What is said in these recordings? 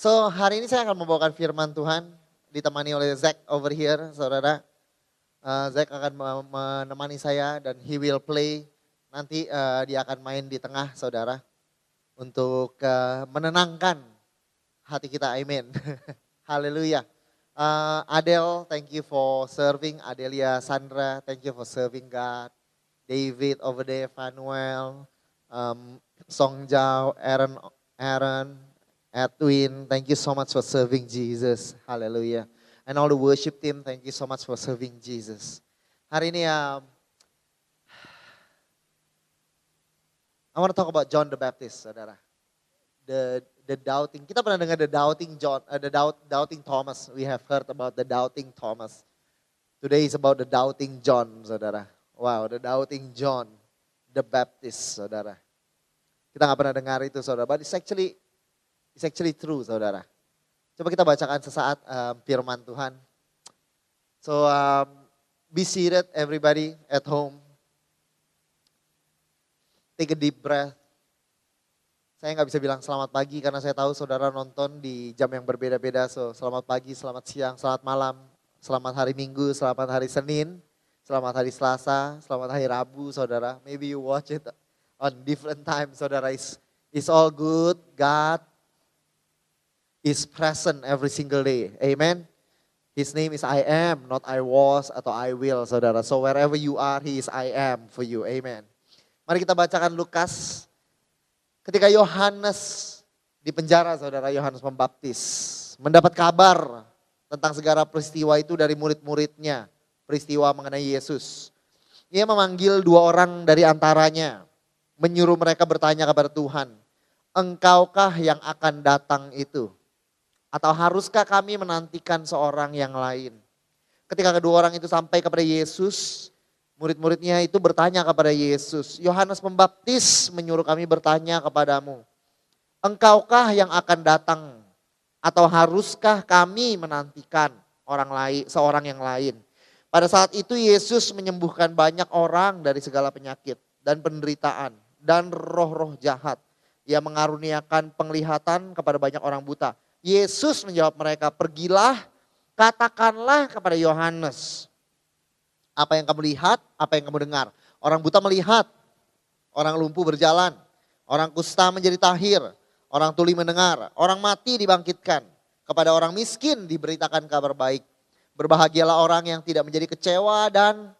So hari ini saya akan membawakan firman Tuhan ditemani oleh Zack over here, saudara. Uh, Zack akan menemani saya dan he will play. Nanti uh, dia akan main di tengah, saudara, untuk uh, menenangkan hati kita. Amin. Haleluya. Uh, Adele, thank you for serving. Adelia, Sandra, thank you for serving God. David over there, Fanuel, um, Song Jao, Aaron, Aaron, Edwin, thank you so much for serving Jesus. Hallelujah. And all the worship team, thank you so much for serving Jesus. Hari ini um, I want to talk about John the Baptist, saudara. The the doubting. Kita pernah dengar the doubting John, uh, the doubt, doubting Thomas. We have heard about the doubting Thomas. Today is about the doubting John, saudara. Wow, the doubting John, the Baptist, saudara. Kita nggak pernah dengar itu, saudara. But it's actually It's actually true saudara. Coba kita bacakan sesaat um, firman Tuhan. So um, be seated everybody at home. Take a deep breath. Saya nggak bisa bilang selamat pagi karena saya tahu saudara nonton di jam yang berbeda-beda. So selamat pagi, selamat siang, selamat malam, selamat hari Minggu, selamat hari Senin, selamat hari Selasa, selamat hari Rabu saudara. Maybe you watch it on different time saudara. It's, it's all good. God is present every single day. Amen. His name is I am, not I was atau I will, saudara. So wherever you are, He is I am for you. Amen. Mari kita bacakan Lukas. Ketika Yohanes di penjara, saudara Yohanes Pembaptis mendapat kabar tentang segala peristiwa itu dari murid-muridnya, peristiwa mengenai Yesus. Ia memanggil dua orang dari antaranya, menyuruh mereka bertanya kepada Tuhan, engkaukah yang akan datang itu? Atau haruskah kami menantikan seorang yang lain? Ketika kedua orang itu sampai kepada Yesus, murid-muridnya itu bertanya kepada Yesus, Yohanes Pembaptis menyuruh kami bertanya kepadamu, engkaukah yang akan datang? Atau haruskah kami menantikan orang lain, seorang yang lain? Pada saat itu Yesus menyembuhkan banyak orang dari segala penyakit dan penderitaan dan roh-roh jahat. Ia mengaruniakan penglihatan kepada banyak orang buta. Yesus menjawab mereka, pergilah, katakanlah kepada Yohanes. Apa yang kamu lihat, apa yang kamu dengar. Orang buta melihat, orang lumpuh berjalan, orang kusta menjadi tahir, orang tuli mendengar, orang mati dibangkitkan. Kepada orang miskin diberitakan kabar baik. Berbahagialah orang yang tidak menjadi kecewa dan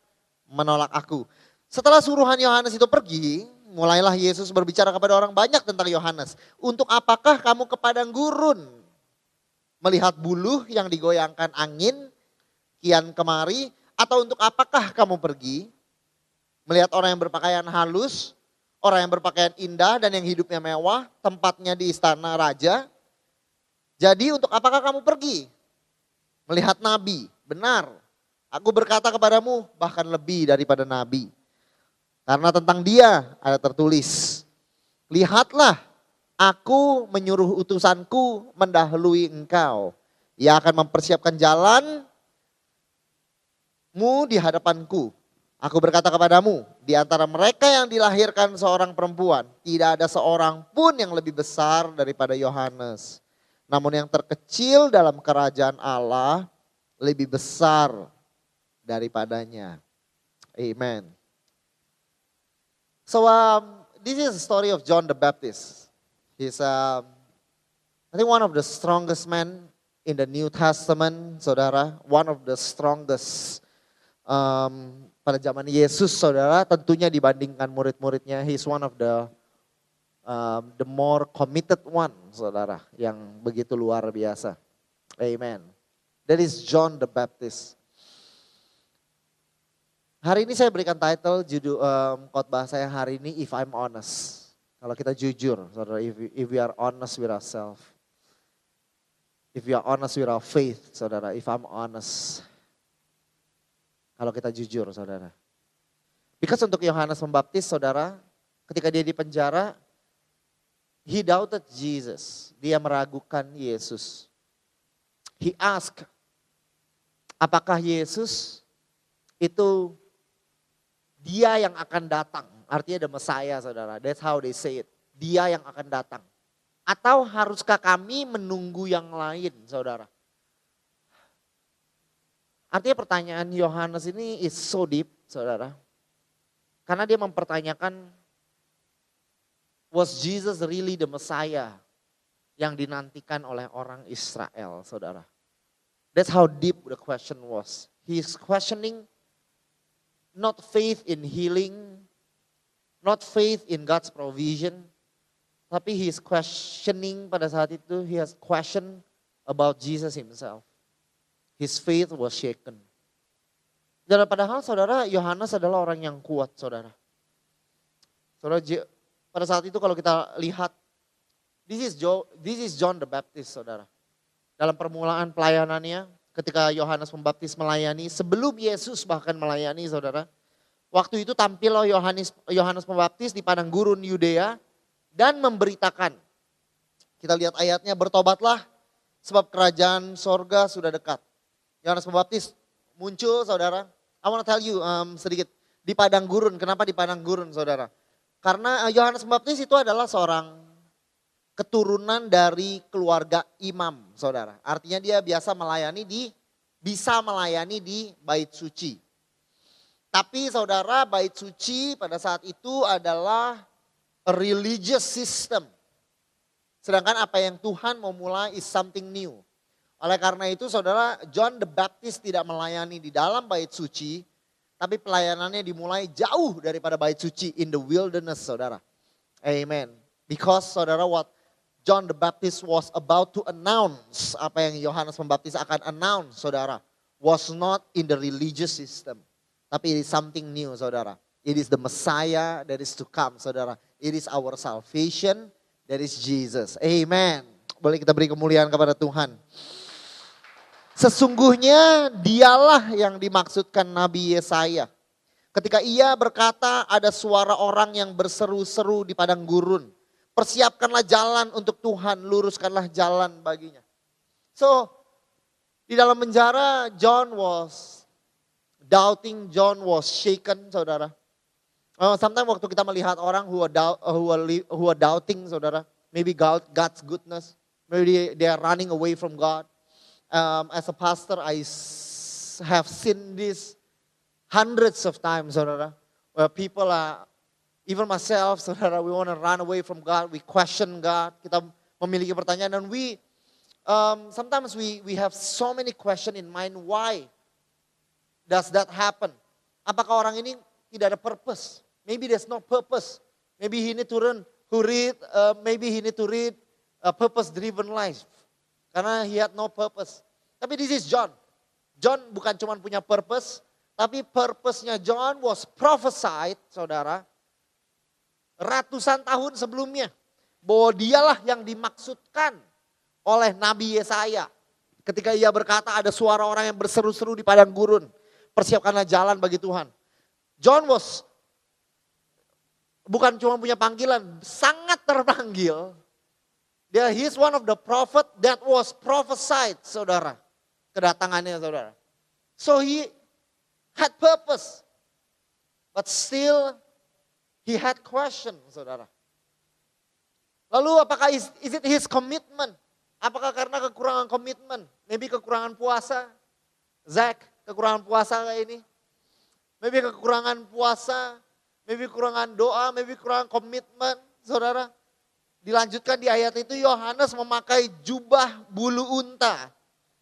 menolak aku. Setelah suruhan Yohanes itu pergi, mulailah Yesus berbicara kepada orang banyak tentang Yohanes. Untuk apakah kamu ke padang gurun melihat buluh yang digoyangkan angin kian kemari atau untuk apakah kamu pergi melihat orang yang berpakaian halus, orang yang berpakaian indah dan yang hidupnya mewah, tempatnya di istana raja. Jadi untuk apakah kamu pergi? Melihat nabi, benar. Aku berkata kepadamu bahkan lebih daripada nabi. Karena tentang dia ada tertulis, lihatlah Aku menyuruh utusanku mendahului engkau. Ia akan mempersiapkan jalanmu di hadapanku. Aku berkata kepadamu, di antara mereka yang dilahirkan seorang perempuan, tidak ada seorang pun yang lebih besar daripada Yohanes. Namun yang terkecil dalam kerajaan Allah lebih besar daripadanya. Amen. So um, this is the story of John the Baptist. He's, um, I think, one of the strongest men in the New Testament, saudara. One of the strongest um, pada zaman Yesus, saudara. Tentunya dibandingkan murid-muridnya, he's one of the um, the more committed one, saudara, yang begitu luar biasa. Amen. That is John the Baptist. Hari ini saya berikan title judul um, khotbah saya hari ini If I'm Honest. Kalau kita jujur, saudara, if, if we are honest with ourselves. If we are honest with our faith, saudara, if I'm honest. Kalau kita jujur, saudara. Because untuk Yohanes Pembaptis, saudara, ketika dia di penjara, he doubted Jesus. Dia meragukan Yesus. He asked, apakah Yesus itu dia yang akan datang Artinya ada Messiah saudara. That's how they say it. Dia yang akan datang. Atau haruskah kami menunggu yang lain saudara? Artinya pertanyaan Yohanes ini is so deep saudara. Karena dia mempertanyakan was Jesus really the Messiah yang dinantikan oleh orang Israel saudara. That's how deep the question was. He is questioning not faith in healing, Not faith in God's provision, tapi he is questioning pada saat itu, he has question about Jesus himself. His faith was shaken. Dan padahal saudara Yohanes adalah orang yang kuat saudara. Saudara pada saat itu kalau kita lihat this is John, this is John the Baptist saudara. Dalam permulaan pelayanannya ketika Yohanes Pembaptis melayani sebelum Yesus bahkan melayani saudara Waktu itu tampil loh Yohanes Yohanes Pembaptis di padang gurun Yudea dan memberitakan. Kita lihat ayatnya bertobatlah sebab kerajaan sorga sudah dekat. Yohanes Pembaptis muncul saudara. I want to tell you um, sedikit di padang gurun. Kenapa di padang gurun saudara? Karena uh, Yohanes Pembaptis itu adalah seorang keturunan dari keluarga imam saudara. Artinya dia biasa melayani di bisa melayani di bait suci. Tapi saudara bait suci pada saat itu adalah religious system. Sedangkan apa yang Tuhan mau mulai is something new. Oleh karena itu saudara John the Baptist tidak melayani di dalam bait suci. Tapi pelayanannya dimulai jauh daripada bait suci in the wilderness saudara. Amen. Because saudara what John the Baptist was about to announce. Apa yang Yohanes Pembaptis akan announce saudara. Was not in the religious system tapi it is something new saudara. It is the Messiah that is to come saudara. It is our salvation that is Jesus. Amen. Boleh kita beri kemuliaan kepada Tuhan. Sesungguhnya dialah yang dimaksudkan Nabi Yesaya. Ketika ia berkata ada suara orang yang berseru-seru di padang gurun. Persiapkanlah jalan untuk Tuhan, luruskanlah jalan baginya. So, di dalam penjara John was doubting John was shaken, saudara. Uh, sometimes waktu kita melihat orang who are, doubt, uh, who are, who are doubting, saudara, maybe God, God's goodness, maybe they are running away from God. Um, as a pastor, I have seen this hundreds of times, saudara, where people are, even myself, saudara, we want to run away from God, we question God, kita memiliki pertanyaan, dan we, um, sometimes we, we have so many questions in mind, why? Does that happen? Apakah orang ini tidak ada purpose? Maybe there's no purpose. Maybe he need to run, who read, uh, maybe he need to read a purpose-driven life. Karena he had no purpose. Tapi this is John. John bukan cuma punya purpose, tapi purpose-nya John was prophesied, saudara, ratusan tahun sebelumnya. Bahwa dialah yang dimaksudkan oleh Nabi Yesaya. Ketika ia berkata ada suara orang yang berseru-seru di padang gurun persiapkanlah jalan bagi Tuhan. John was bukan cuma punya panggilan, sangat terpanggil. Dia he's one of the prophet that was prophesied, saudara. Kedatangannya, saudara. So he had purpose. But still he had question, saudara. Lalu apakah is, is it his commitment? Apakah karena kekurangan komitmen? Maybe kekurangan puasa? Zach, kekurangan puasa kayak ini. Maybe kekurangan puasa, maybe kekurangan doa, maybe kekurangan komitmen, saudara. Dilanjutkan di ayat itu Yohanes memakai jubah bulu unta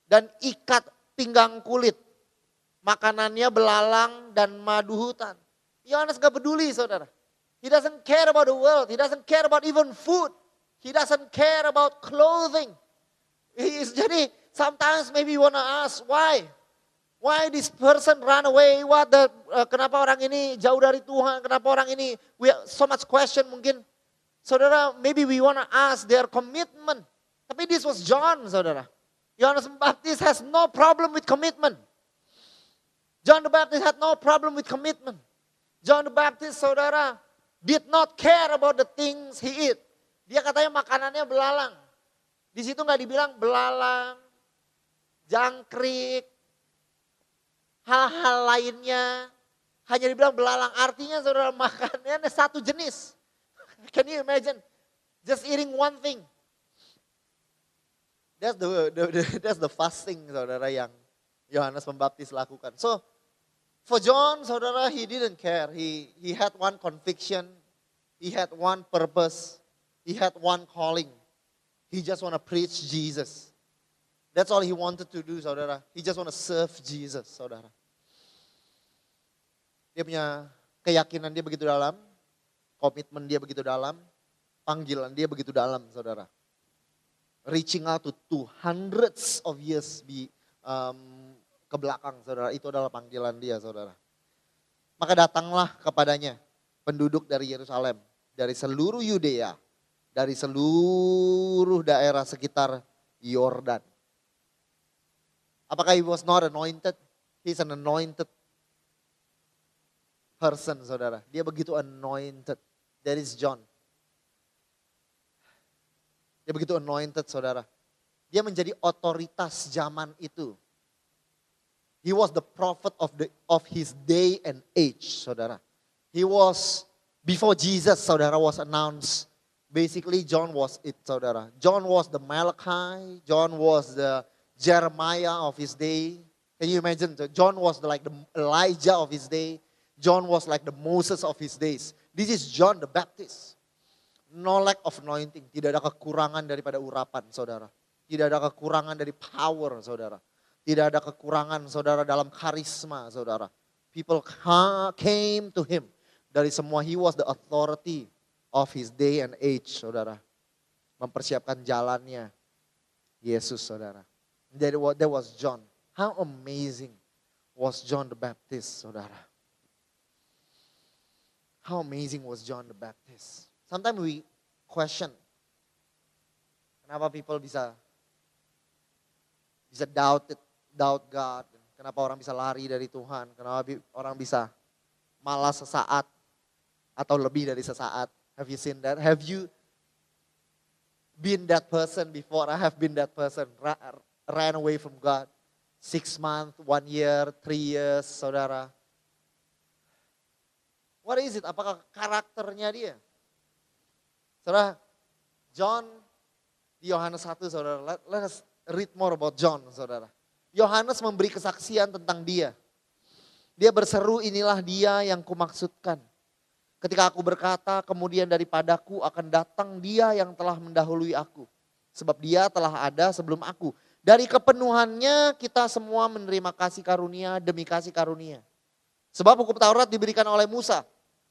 dan ikat pinggang kulit. Makanannya belalang dan madu hutan. Yohanes gak peduli saudara. He doesn't care about the world. He doesn't care about even food. He doesn't care about clothing. He is, jadi sometimes maybe you wanna ask why? Why this person run away? What the, uh, kenapa orang ini jauh dari Tuhan? Kenapa orang ini we have so much question mungkin Saudara, maybe we want to ask their commitment. Tapi this was John, saudara. Yohanes Baptist has no problem with commitment. John the Baptist had no problem with commitment. John the Baptist, saudara, did not care about the things he eat. Dia katanya makanannya belalang. Di situ nggak dibilang belalang, jangkrik, hal-hal lainnya. Hanya dibilang belalang. Artinya saudara makannya satu jenis. Can you imagine? Just eating one thing. That's the, the, the that's the fasting saudara yang Yohanes Pembaptis lakukan. So for John saudara he didn't care. He he had one conviction. He had one purpose. He had one calling. He just want to preach Jesus. That's all he wanted to do, saudara. He just want to serve Jesus, saudara. Dia punya keyakinan dia begitu dalam, komitmen dia begitu dalam, panggilan dia begitu dalam, saudara. Reaching out to two hundreds of years be, um, ke belakang, saudara. Itu adalah panggilan dia, saudara. Maka datanglah kepadanya penduduk dari Yerusalem, dari seluruh Yudea, dari seluruh daerah sekitar Yordan. Apakah he was not anointed? He's an anointed person, saudara. Dia begitu anointed. That is John. Dia begitu anointed, saudara. Dia menjadi otoritas zaman itu. He was the prophet of the of his day and age, saudara. He was before Jesus, saudara, was announced Basically, John was it, saudara. John was the Malachi. John was the Jeremiah of his day. Can you imagine? John was like the Elijah of his day. John was like the Moses of his days. This is John the Baptist. No lack of anointing. Tidak ada kekurangan daripada urapan, saudara. Tidak ada kekurangan dari power, saudara. Tidak ada kekurangan, saudara, dalam karisma, saudara. People came to him. Dari semua, he was the authority of his day and age, saudara. Mempersiapkan jalannya Yesus, saudara. That was John. How amazing was John the Baptist, saudara. How amazing was John the Baptist. Sometimes we question, kenapa people bisa bisa doubt it, doubt God, kenapa orang bisa lari dari Tuhan, kenapa orang bisa malas sesaat atau lebih dari sesaat. Have you seen that? Have you been that person before? I have been that person. ran away from God. Six months, one year, three years, saudara. What is it? Apakah karakternya dia? Saudara, John di Yohanes 1, saudara. Let, let us read more about John, saudara. Yohanes memberi kesaksian tentang dia. Dia berseru, inilah dia yang kumaksudkan. Ketika aku berkata, kemudian daripadaku akan datang dia yang telah mendahului aku. Sebab dia telah ada sebelum aku. Dari kepenuhannya kita semua menerima kasih karunia demi kasih karunia. Sebab hukum Taurat diberikan oleh Musa.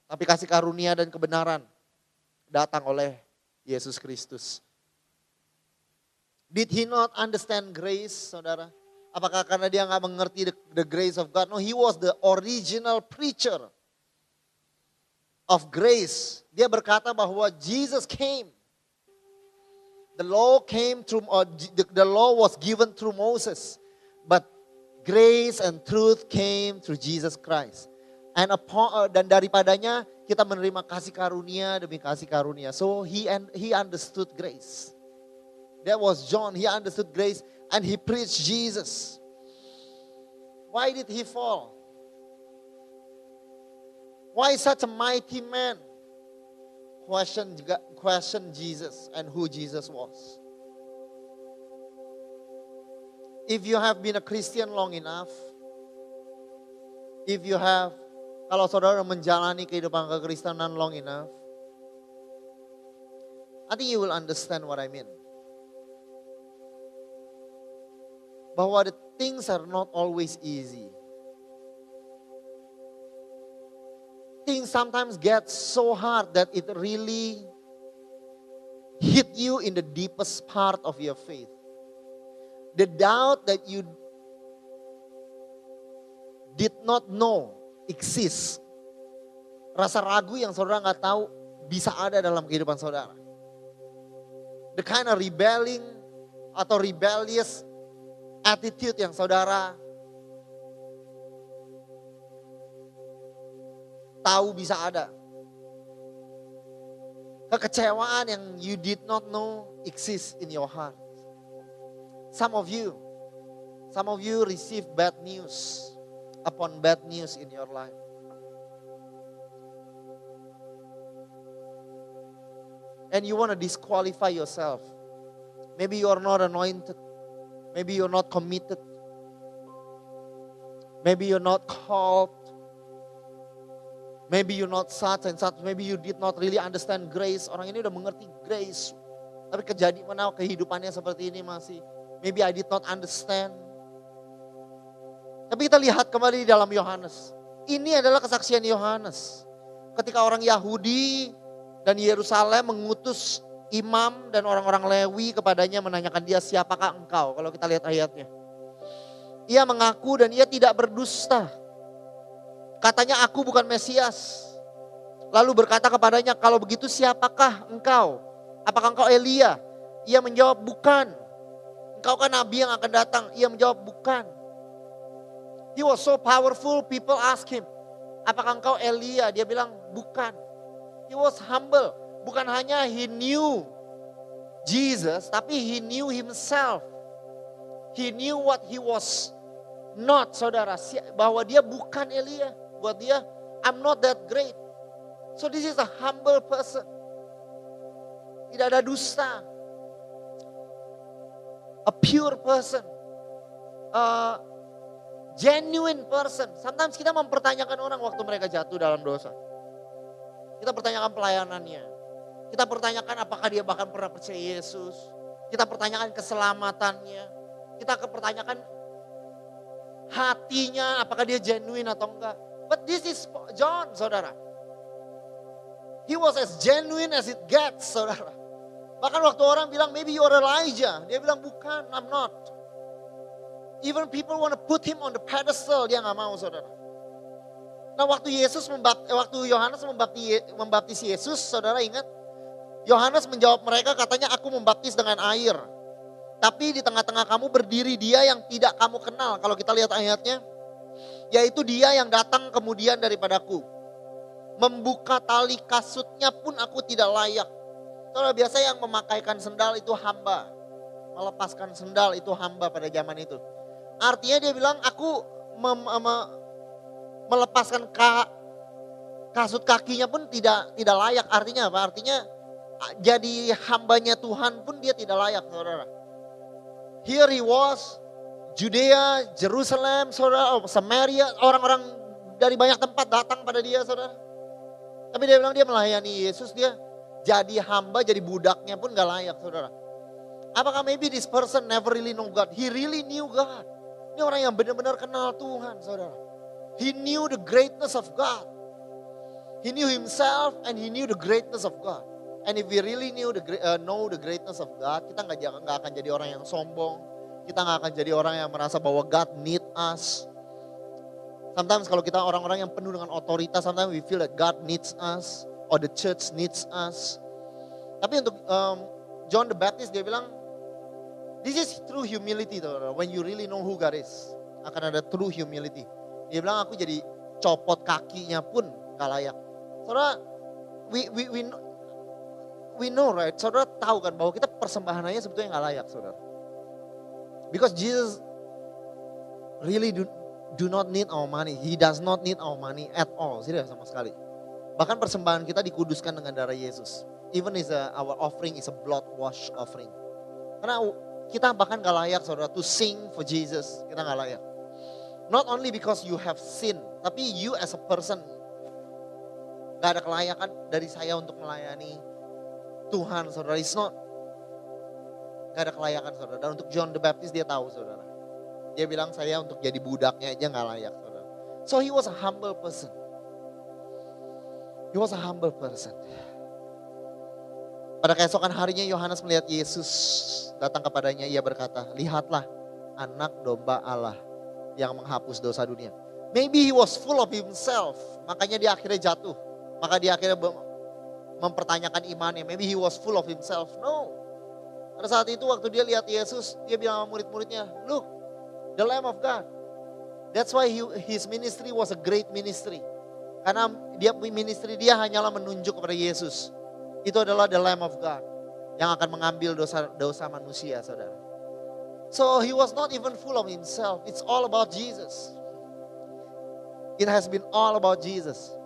Tapi kasih karunia dan kebenaran datang oleh Yesus Kristus. Did he not understand grace, saudara? Apakah karena dia nggak mengerti the, the grace of God? No, he was the original preacher of grace. Dia berkata bahwa Jesus came. The law came through, uh, the, the law was given through Moses, but grace and truth came through Jesus Christ. And upon, uh, dan daripadanya kita menerima kasih karunia demi kasih karunia. So he and he understood grace. That was John. He understood grace and he preached Jesus. Why did he fall? Why such a mighty man? Question, question Jesus and who Jesus was. If you have been a Christian long enough, if you have, kalau saudara menjalani kehidupan kekristenan long enough, I think you will understand what I mean. Bahwa the things are not always easy. things sometimes get so hard that it really hit you in the deepest part of your faith. The doubt that you did not know exists. Rasa ragu yang saudara nggak tahu bisa ada dalam kehidupan saudara. The kind of rebelling atau rebellious attitude yang saudara tahu bisa ada. Kekecewaan yang you did not know exists in your heart. Some of you, some of you receive bad news upon bad news in your life. And you want to disqualify yourself. Maybe you are not anointed. Maybe you're not committed. Maybe you're not called. Maybe you're not such and such. Maybe you did not really understand grace. Orang ini udah mengerti grace. Tapi kejadian mana kehidupannya seperti ini masih. Maybe I did not understand. Tapi kita lihat kembali di dalam Yohanes. Ini adalah kesaksian Yohanes. Ketika orang Yahudi dan Yerusalem mengutus imam dan orang-orang Lewi kepadanya menanyakan dia siapakah engkau. Kalau kita lihat ayatnya. Ia mengaku dan ia tidak berdusta. Katanya aku bukan Mesias. Lalu berkata kepadanya kalau begitu siapakah engkau? Apakah engkau Elia? Ia menjawab bukan. Engkau kan nabi yang akan datang. Ia menjawab bukan. He was so powerful people ask him. Apakah engkau Elia? Dia bilang bukan. He was humble. Bukan hanya he knew Jesus, tapi he knew himself. He knew what he was not, saudara. Bahwa dia bukan Elia. Buat dia, I'm not that great. So this is a humble person. Tidak ada dusta. A pure person. A genuine person. Sometimes kita mempertanyakan orang waktu mereka jatuh dalam dosa. Kita pertanyakan pelayanannya. Kita pertanyakan apakah dia bahkan pernah percaya Yesus. Kita pertanyakan keselamatannya. Kita pertanyakan hatinya apakah dia genuine atau enggak. But this is John, saudara. He was as genuine as it gets, saudara. Bahkan waktu orang bilang, maybe you are Elijah. Dia bilang, bukan, I'm not. Even people want to put him on the pedestal, dia nggak mau, saudara. Nah waktu Yesus membaptis, waktu Yohanes membaptis, membaptis Yesus, saudara ingat? Yohanes menjawab mereka katanya aku membaptis dengan air. Tapi di tengah-tengah kamu berdiri dia yang tidak kamu kenal. Kalau kita lihat ayatnya. Yaitu dia yang datang kemudian daripadaku. Membuka tali kasutnya pun aku tidak layak. Saudara biasa yang memakaikan sendal itu hamba. Melepaskan sendal itu hamba pada zaman itu. Artinya dia bilang aku mem, mem, melepaskan ka, kasut kakinya pun tidak tidak layak. Artinya apa? Artinya jadi hambanya Tuhan pun dia tidak layak, saudara. Here he was, Judea, Jerusalem, saudara, oh, Samaria, orang-orang dari banyak tempat datang pada dia, saudara. Tapi dia bilang dia melayani Yesus, dia jadi hamba, jadi budaknya pun gak layak, saudara. Apakah maybe this person never really know God? He really knew God. Ini orang yang benar-benar kenal Tuhan, saudara. He knew the greatness of God. He knew himself and he knew the greatness of God. And if we really knew the uh, know the greatness of God, kita nggak nggak akan jadi orang yang sombong. Kita nggak akan jadi orang yang merasa bahwa God need us. Sometimes kalau kita orang-orang yang penuh dengan otoritas, sometimes we feel that God needs us or the church needs us. Tapi untuk um, John the Baptist dia bilang, this is true humility, though, when you really know who God is. Akan ada true humility. Dia bilang aku jadi copot kakinya pun gak layak. Saudara, we, we, we, we know right, saudara tahu kan bahwa kita persembahannya sebetulnya gak layak saudara. Because Jesus really do, do not need our money. He does not need our money at all. Serius sama sekali. Bahkan persembahan kita dikuduskan dengan darah Yesus. Even is a, our offering is a blood wash offering. Karena kita bahkan gak layak saudara to sing for Jesus. Kita gak layak. Not only because you have sin, tapi you as a person gak ada kelayakan dari saya untuk melayani Tuhan, saudara. It's not. Gak ada kelayakan, saudara. Dan untuk John the Baptist dia tahu, saudara. Dia bilang saya untuk jadi budaknya aja gak layak, saudara. So he was a humble person. He was a humble person. Pada keesokan harinya Yohanes melihat Yesus datang kepadanya. Ia berkata, lihatlah anak domba Allah yang menghapus dosa dunia. Maybe he was full of himself. Makanya dia akhirnya jatuh. Maka dia akhirnya mempertanyakan imannya. Maybe he was full of himself. No. Pada saat itu waktu dia lihat Yesus, dia bilang sama murid-muridnya, look, the Lamb of God. That's why he, his ministry was a great ministry. Karena dia ministry dia hanyalah menunjuk kepada Yesus. Itu adalah the Lamb of God yang akan mengambil dosa dosa manusia, saudara. So he was not even full of himself. It's all about Jesus. It has been all about Jesus.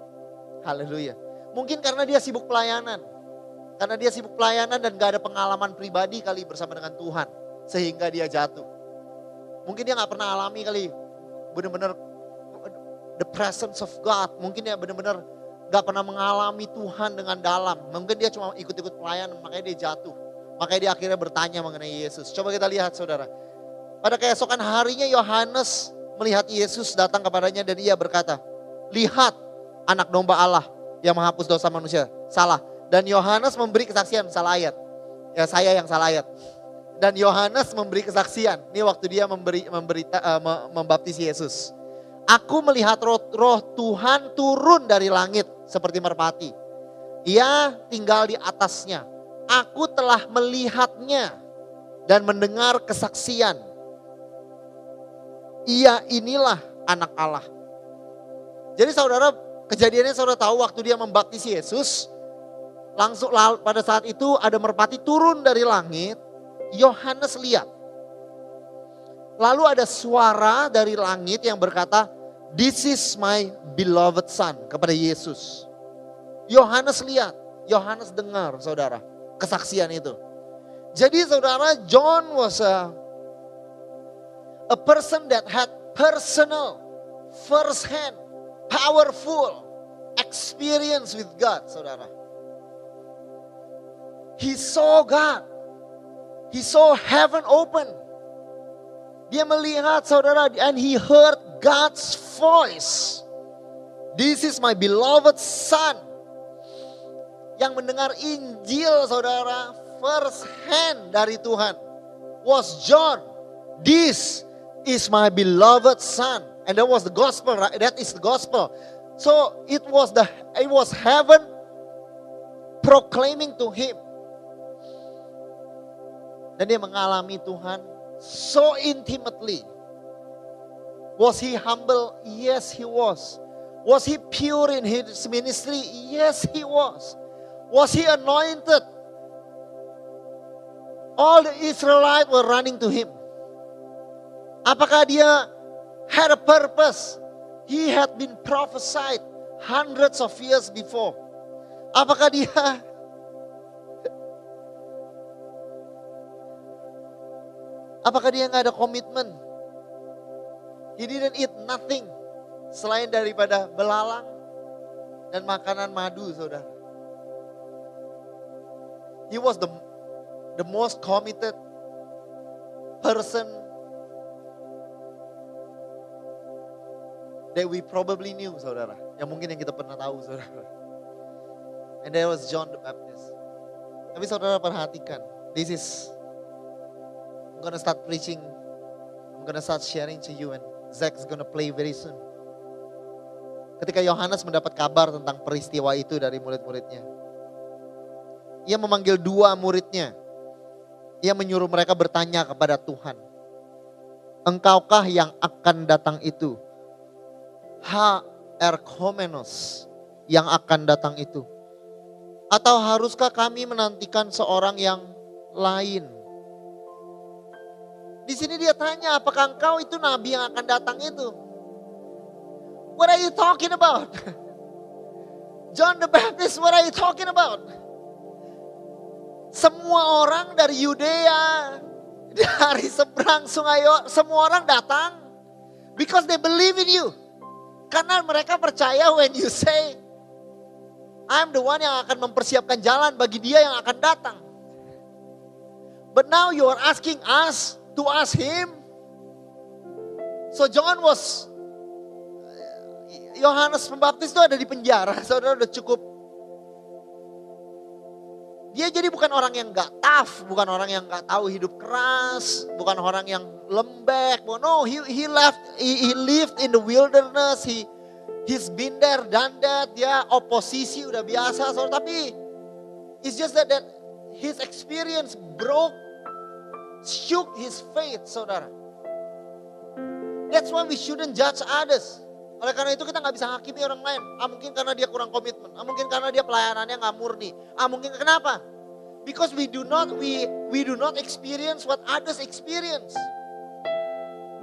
Haleluya. Mungkin karena dia sibuk pelayanan. Karena dia sibuk pelayanan dan gak ada pengalaman pribadi kali bersama dengan Tuhan. Sehingga dia jatuh. Mungkin dia gak pernah alami kali benar-benar the presence of God. Mungkin dia benar-benar gak pernah mengalami Tuhan dengan dalam. Mungkin dia cuma ikut-ikut pelayanan makanya dia jatuh. Makanya dia akhirnya bertanya mengenai Yesus. Coba kita lihat saudara. Pada keesokan harinya Yohanes melihat Yesus datang kepadanya dan ia berkata, lihat anak domba Allah yang menghapus dosa manusia. Salah. Dan Yohanes memberi kesaksian, salah ayat. Ya saya yang salah ayat. Dan Yohanes memberi kesaksian. Ini waktu dia memberi memberita, uh, membaptis Yesus. Aku melihat roh, roh Tuhan turun dari langit seperti merpati. Ia tinggal di atasnya. Aku telah melihatnya dan mendengar kesaksian ia inilah anak Allah. Jadi saudara, kejadiannya saudara tahu waktu dia membaptis Yesus, langsung pada saat itu ada merpati turun dari langit, Yohanes lihat. Lalu ada suara dari langit yang berkata, This is my beloved son kepada Yesus. Yohanes lihat, Yohanes dengar saudara, kesaksian itu. Jadi saudara, John was a a person that had personal, first hand, powerful experience with God, saudara. He saw God. He saw heaven open. Dia melihat saudara and he heard God's voice. This is my beloved son. Yang mendengar Injil saudara first hand dari Tuhan was John. This is my beloved son. And that was the gospel, right? That is the gospel. So it was the it was heaven proclaiming to him. Dan dia mengalami Tuhan so intimately. Was he humble? Yes, he was. Was he pure in his ministry? Yes, he was. Was he anointed? All the Israelites were running to him. Apakah dia had a purpose? He had been prophesied hundreds of years before. Apakah dia Apakah dia nggak ada komitmen? He didn't eat nothing selain daripada belalang dan makanan madu, saudara. He was the the most committed person that we probably knew, saudara. Yang mungkin yang kita pernah tahu, saudara. And there was John the Baptist. Tapi saudara perhatikan, this is, Gonna start preaching, I'm gonna start sharing to you and Zach's gonna play very soon. Ketika Yohanes mendapat kabar tentang peristiwa itu dari murid-muridnya. Ia memanggil dua muridnya. Ia menyuruh mereka bertanya kepada Tuhan. Engkaukah yang akan datang itu? ha erkomenos yang akan datang itu? Atau haruskah kami menantikan seorang yang lain? Di sini dia tanya, apakah engkau itu nabi yang akan datang itu? What are you talking about? John the Baptist, what are you talking about? Semua orang dari Yudea, dari seberang sungai, semua orang datang because they believe in you. Karena mereka percaya when you say, I'm the one yang akan mempersiapkan jalan bagi dia yang akan datang. But now you are asking us to ask him. So John was, Yohanes Pembaptis itu ada di penjara. Saudara udah cukup dia jadi bukan orang yang gak tough, bukan orang yang gak tahu hidup keras, bukan orang yang lembek. No, he he left, he, he lived in the wilderness. He he's been there, done that. Dia oposisi udah biasa, so, tapi It's just that, that his experience broke, shook his faith, saudara. That's why we shouldn't judge others. Oleh karena itu kita nggak bisa hakimi orang lain. Ah mungkin karena dia kurang komitmen. Ah mungkin karena dia pelayanannya nggak murni. Ah mungkin kenapa? Because we do not we we do not experience what others experience.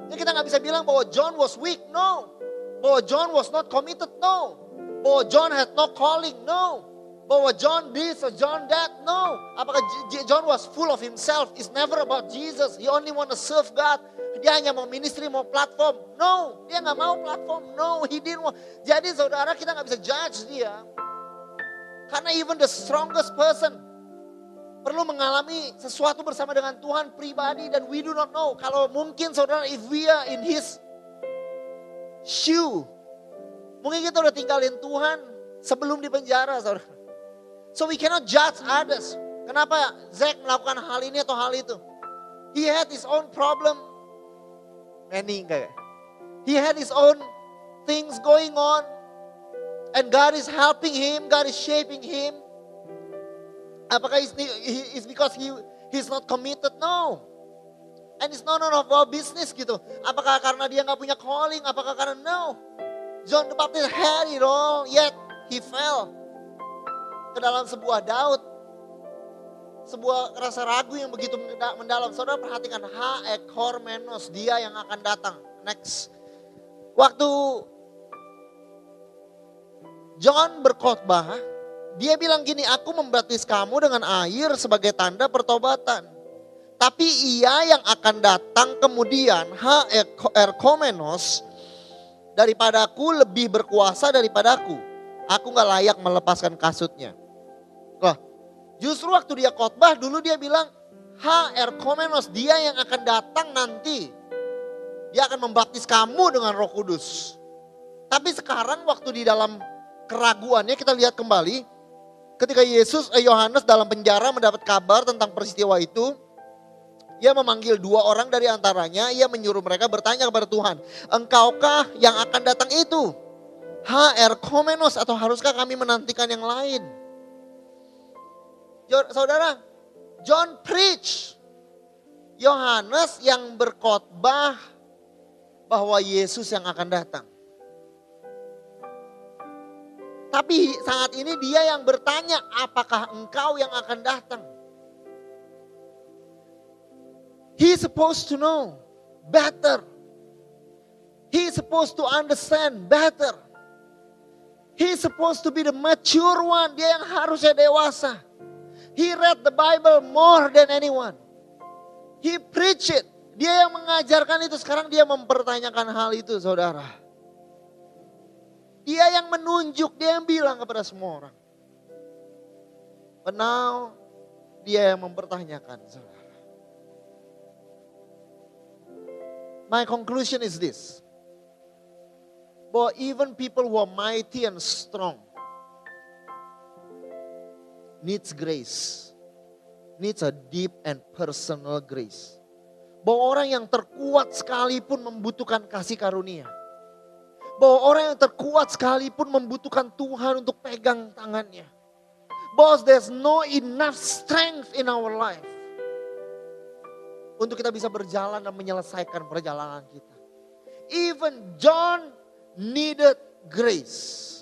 Jadi kita nggak bisa bilang bahwa John was weak, no. Bahwa John was not committed, no. Bahwa John had no calling, no. Bahwa John this or John that, no. Apakah John was full of himself? It's never about Jesus. He only want to serve God. Dia hanya mau ministry, mau platform. No, dia nggak mau platform. No, he didn't want. Jadi saudara kita nggak bisa judge dia. Karena even the strongest person perlu mengalami sesuatu bersama dengan Tuhan pribadi dan we do not know. Kalau mungkin saudara if we are in his shoe. Mungkin kita udah tinggalin Tuhan sebelum di penjara saudara. So we cannot judge others. Kenapa Zack melakukan hal ini atau hal itu? He had his own problem Many enggak. He had his own things going on. And God is helping him, God is shaping him. Apakah it's, it's because he he's not committed? No. And it's none of our business gitu. Apakah karena dia nggak punya calling? Apakah karena no? John the Baptist had it all, yet he fell ke dalam sebuah Daud sebuah rasa ragu yang begitu mendalam. Saudara perhatikan H ekor menos dia yang akan datang. Next. Waktu John berkhotbah, dia bilang gini, aku membaptis kamu dengan air sebagai tanda pertobatan. Tapi ia yang akan datang kemudian, H erkomenos, daripadaku lebih berkuasa daripadaku. Aku gak layak melepaskan kasutnya. Wah, Justru waktu dia khotbah dulu dia bilang, Ha Erkomenos, dia yang akan datang nanti. Dia akan membaptis kamu dengan roh kudus. Tapi sekarang waktu di dalam keraguannya kita lihat kembali. Ketika Yesus, eh, Yohanes dalam penjara mendapat kabar tentang peristiwa itu. Ia memanggil dua orang dari antaranya, ia menyuruh mereka bertanya kepada Tuhan. Engkaukah yang akan datang itu? Ha Erkomenos atau haruskah kami menantikan yang lain? Saudara, John preach. Yohanes yang berkhotbah bahwa Yesus yang akan datang. Tapi saat ini dia yang bertanya, apakah engkau yang akan datang? He supposed to know better. He supposed to understand better. He supposed to be the mature one. Dia yang harusnya dewasa. He read the Bible more than anyone. He preach it. Dia yang mengajarkan itu. Sekarang dia mempertanyakan hal itu saudara. Dia yang menunjuk, dia yang bilang kepada semua orang. Now, dia yang mempertanyakan saudara. My conclusion is this. Bahwa even people who are mighty and strong needs grace. Needs a deep and personal grace. Bahwa orang yang terkuat sekalipun membutuhkan kasih karunia. Bahwa orang yang terkuat sekalipun membutuhkan Tuhan untuk pegang tangannya. Bahwa there's no enough strength in our life. Untuk kita bisa berjalan dan menyelesaikan perjalanan kita. Even John needed grace.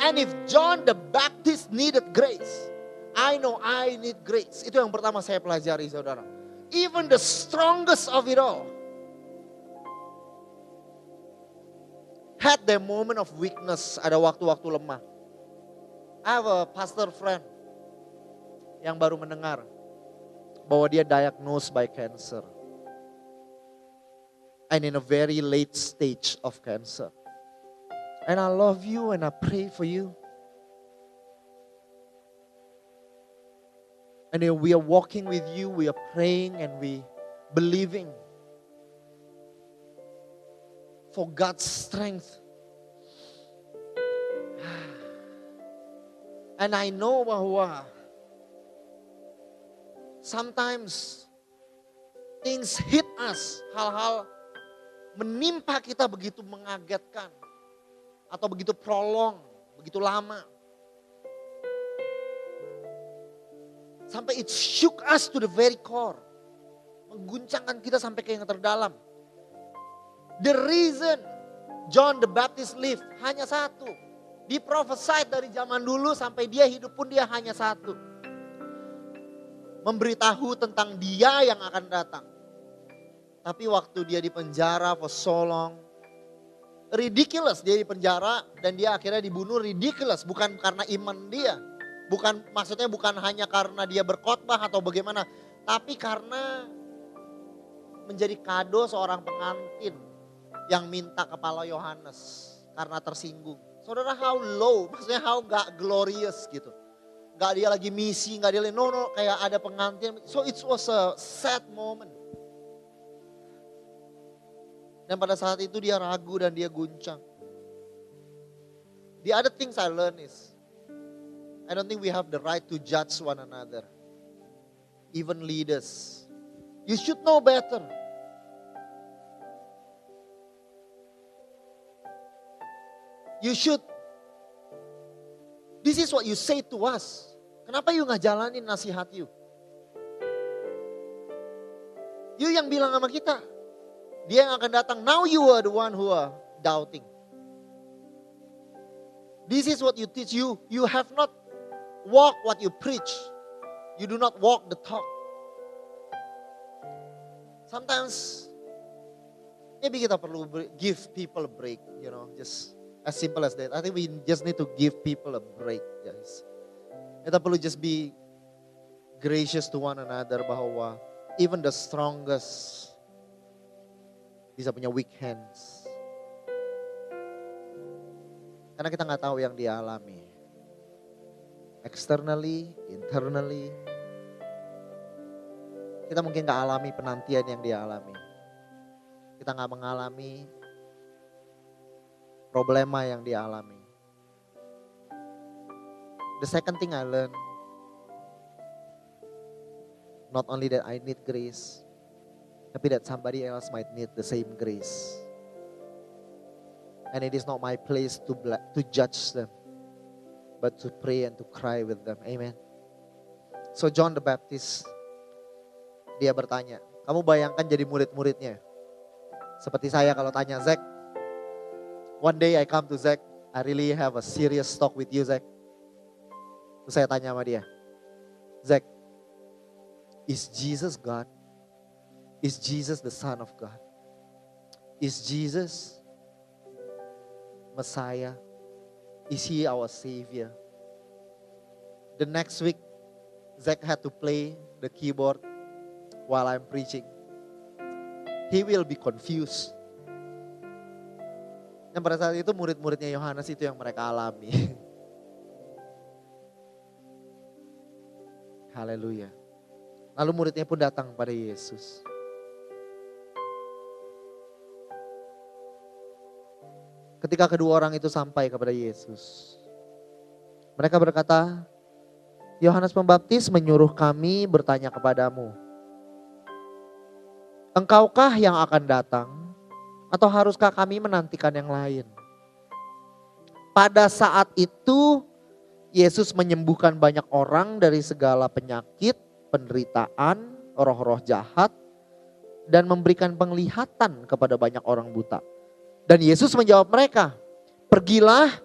And if John the Baptist needed grace, I know I need grace. Itu yang pertama saya pelajari saudara. Even the strongest of it all had their moment of weakness. Ada waktu-waktu lemah. I have a pastor friend yang baru mendengar bahwa dia diagnosed by cancer. And in a very late stage of cancer. And I love you and I pray for you. And we are walking with you, we are praying and we believing for God's strength. And I know bahwa sometimes things hit us, hal-hal menimpa kita begitu mengagetkan atau begitu prolong, begitu lama. Sampai it shook us to the very core. Mengguncangkan kita sampai ke yang terdalam. The reason John the Baptist lived hanya satu. Diprophesied dari zaman dulu sampai dia hidup pun dia hanya satu. Memberitahu tentang dia yang akan datang. Tapi waktu dia di penjara for so long, ridiculous dia di penjara dan dia akhirnya dibunuh ridiculous bukan karena iman dia. Bukan maksudnya bukan hanya karena dia berkhotbah atau bagaimana, tapi karena menjadi kado seorang pengantin yang minta kepala Yohanes karena tersinggung. Saudara how low, maksudnya how gak glorious gitu. Gak dia lagi misi, gak dia lagi, no no kayak ada pengantin. So it was a sad moment. Dan pada saat itu dia ragu dan dia guncang. The other things I learned is, I don't think we have the right to judge one another. Even leaders. You should know better. You should. This is what you say to us. Kenapa you nggak jalanin nasihat you? You yang bilang sama kita, dia yang akan datang. Now you are the one who are doubting. This is what you teach you. You have not walk what you preach. You do not walk the talk. Sometimes maybe kita perlu give people a break, you know, just as simple as that. I think we just need to give people a break, guys. Kita perlu just be gracious to one another bahwa even the strongest bisa punya weak hands. Karena kita nggak tahu yang dia alami. Externally, internally. Kita mungkin nggak alami penantian yang dia alami. Kita nggak mengalami problema yang dia alami. The second thing I learned, not only that I need grace, tapi that somebody else might need the same grace. And it is not my place to to judge them, but to pray and to cry with them. Amen. So John the Baptist, dia bertanya, kamu bayangkan jadi murid-muridnya. Seperti saya kalau tanya Zack, one day I come to Zack, I really have a serious talk with you Zack. Terus saya tanya sama dia, Zack, is Jesus God? Is Jesus the Son of God? Is Jesus Messiah? Is He our Savior? The next week, Zach had to play the keyboard while I'm preaching. He will be confused. Dan pada saat itu murid-muridnya Yohanes itu yang mereka alami. Haleluya. Lalu muridnya pun datang pada Yesus. Ketika kedua orang itu sampai kepada Yesus. Mereka berkata, Yohanes Pembaptis menyuruh kami bertanya kepadamu. Engkaukah yang akan datang atau haruskah kami menantikan yang lain? Pada saat itu Yesus menyembuhkan banyak orang dari segala penyakit, penderitaan, roh-roh jahat, dan memberikan penglihatan kepada banyak orang buta. Dan Yesus menjawab mereka, pergilah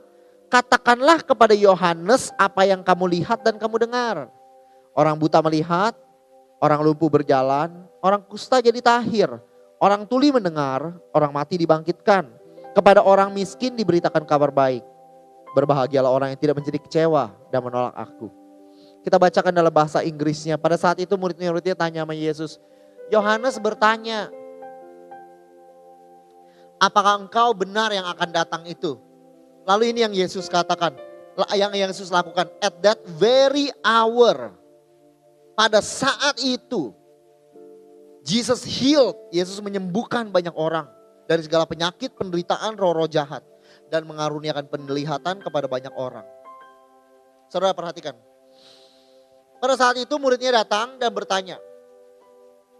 katakanlah kepada Yohanes apa yang kamu lihat dan kamu dengar. Orang buta melihat, orang lumpuh berjalan, orang kusta jadi tahir, orang tuli mendengar, orang mati dibangkitkan. Kepada orang miskin diberitakan kabar baik. Berbahagialah orang yang tidak menjadi kecewa dan menolak aku. Kita bacakan dalam bahasa Inggrisnya. Pada saat itu murid-muridnya tanya sama Yesus. Yohanes bertanya, apakah engkau benar yang akan datang itu? Lalu ini yang Yesus katakan, yang Yesus lakukan. At that very hour, pada saat itu, Jesus healed, Yesus menyembuhkan banyak orang dari segala penyakit, penderitaan, roh-roh jahat. Dan mengaruniakan penglihatan kepada banyak orang. Saudara perhatikan. Pada saat itu muridnya datang dan bertanya.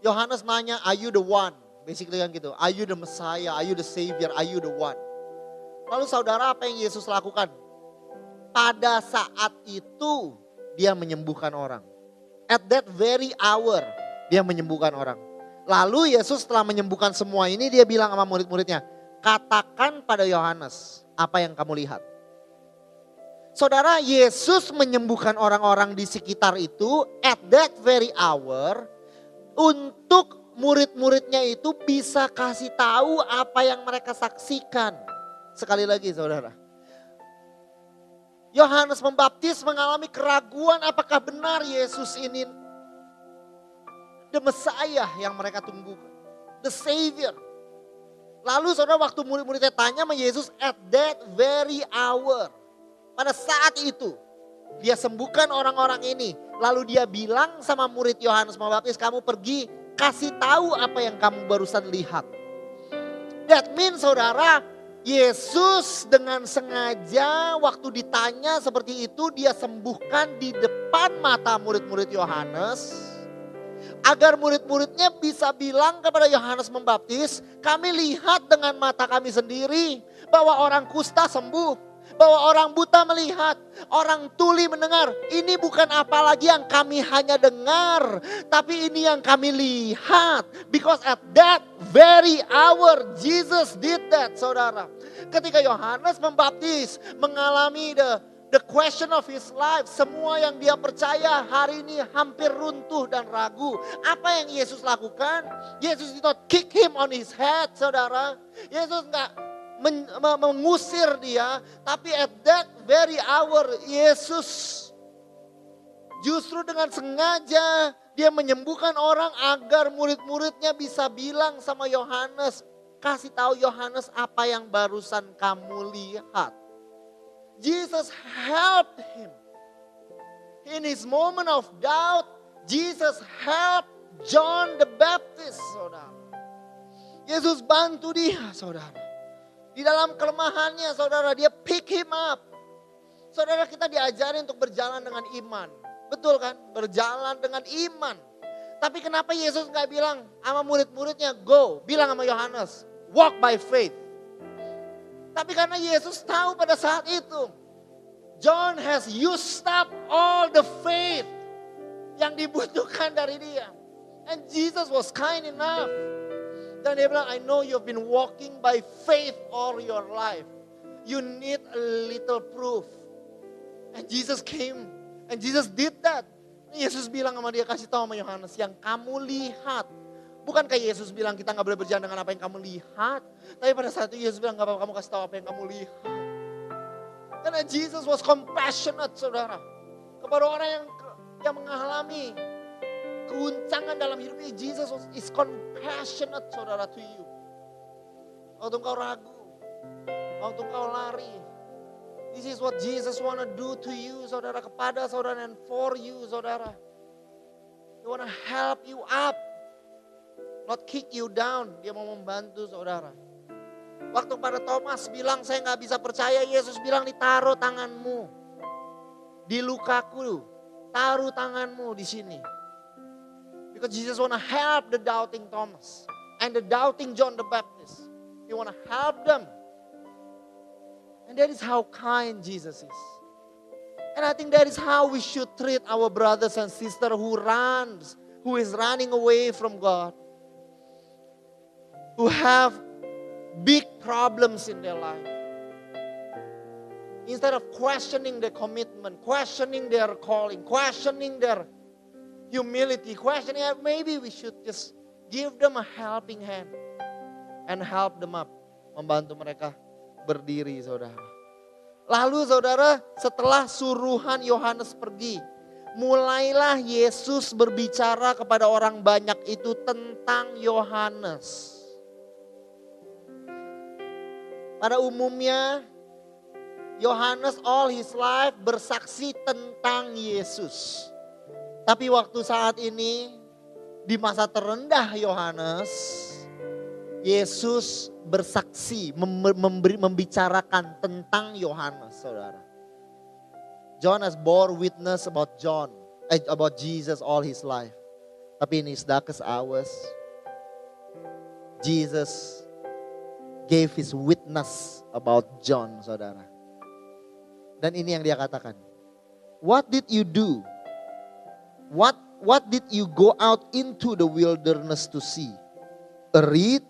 Yohanes nanya, are you the one? Basically kan gitu. Are you the Messiah? Are you the Savior? Are you the one? Lalu saudara apa yang Yesus lakukan? Pada saat itu dia menyembuhkan orang. At that very hour dia menyembuhkan orang. Lalu Yesus setelah menyembuhkan semua ini dia bilang sama murid-muridnya, katakan pada Yohanes apa yang kamu lihat. Saudara, Yesus menyembuhkan orang-orang di sekitar itu at that very hour untuk murid-muridnya itu bisa kasih tahu apa yang mereka saksikan. Sekali lagi saudara. Yohanes Pembaptis mengalami keraguan apakah benar Yesus ini the Messiah yang mereka tunggu. The Savior. Lalu saudara waktu murid-muridnya tanya sama Yesus at that very hour. Pada saat itu dia sembuhkan orang-orang ini. Lalu dia bilang sama murid Yohanes Pembaptis kamu pergi kasih tahu apa yang kamu barusan lihat. That means saudara Yesus dengan sengaja waktu ditanya seperti itu dia sembuhkan di depan mata murid-murid Yohanes. Agar murid-muridnya bisa bilang kepada Yohanes Membaptis, kami lihat dengan mata kami sendiri bahwa orang kusta sembuh bahwa orang buta melihat, orang tuli mendengar. Ini bukan apa lagi yang kami hanya dengar, tapi ini yang kami lihat. Because at that very hour Jesus did that, saudara. Ketika Yohanes membaptis, mengalami the the question of his life, semua yang dia percaya hari ini hampir runtuh dan ragu. Apa yang Yesus lakukan? Yesus itu kick him on his head, saudara. Yesus nggak men, mengusir dia, tapi at that very hour Yesus justru dengan sengaja dia menyembuhkan orang agar murid-muridnya bisa bilang sama Yohanes, kasih tahu Yohanes apa yang barusan kamu lihat. Jesus helped him. In his moment of doubt, Jesus helped John the Baptist, saudara. Yesus bantu dia, saudara. Di dalam kelemahannya saudara dia pick him up. Saudara kita diajari untuk berjalan dengan iman. Betul kan? Berjalan dengan iman. Tapi kenapa Yesus nggak bilang sama murid-muridnya go, bilang sama Yohanes, walk by faith. Tapi karena Yesus tahu pada saat itu, John has used up all the faith yang dibutuhkan dari dia. And Jesus was kind enough dan dia bilang, I know you've been walking by faith all your life. You need a little proof. And Jesus came and Jesus did that. Yesus bilang sama dia, kasih tahu sama Yohanes, yang kamu lihat. Bukankah Yesus bilang kita nggak boleh berjalan dengan apa yang kamu lihat. Tapi pada saat itu Yesus bilang, gak apa-apa kamu kasih tahu apa yang kamu lihat. Karena Jesus was compassionate saudara. Kepada orang yang yang mengalami keguncangan dalam hidupnya, Jesus is compassionate saudara to you. Waktu engkau ragu, waktu engkau lari. This is what Jesus wanna do to you saudara, kepada saudara and for you saudara. He wanna help you up. Not kick you down. Dia mau membantu saudara. Waktu pada Thomas bilang saya nggak bisa percaya, Yesus bilang ditaruh tanganmu. Di lukaku, taruh tanganmu di sini. Because Jesus want to help the doubting Thomas and the doubting John the Baptist. He want to help them. And that is how kind Jesus is. And I think that is how we should treat our brothers and sisters who runs, who is running away from God, who have big problems in their life. Instead of questioning their commitment, questioning their calling, questioning their humility, questioning, maybe we should just give them a helping hand and help them up. Membantu mereka berdiri saudara. Lalu saudara setelah suruhan Yohanes pergi. Mulailah Yesus berbicara kepada orang banyak itu tentang Yohanes. Pada umumnya Yohanes all his life bersaksi tentang Yesus. Tapi waktu saat ini di masa terendah Yohanes, Yesus bersaksi memberi, membicarakan tentang Yohanes, saudara. John has bore witness about John, eh, about Jesus all his life. Tapi in his darkest hours, Jesus gave his witness about John, saudara. Dan ini yang dia katakan. What did you do What what did you go out into the wilderness to see? A reed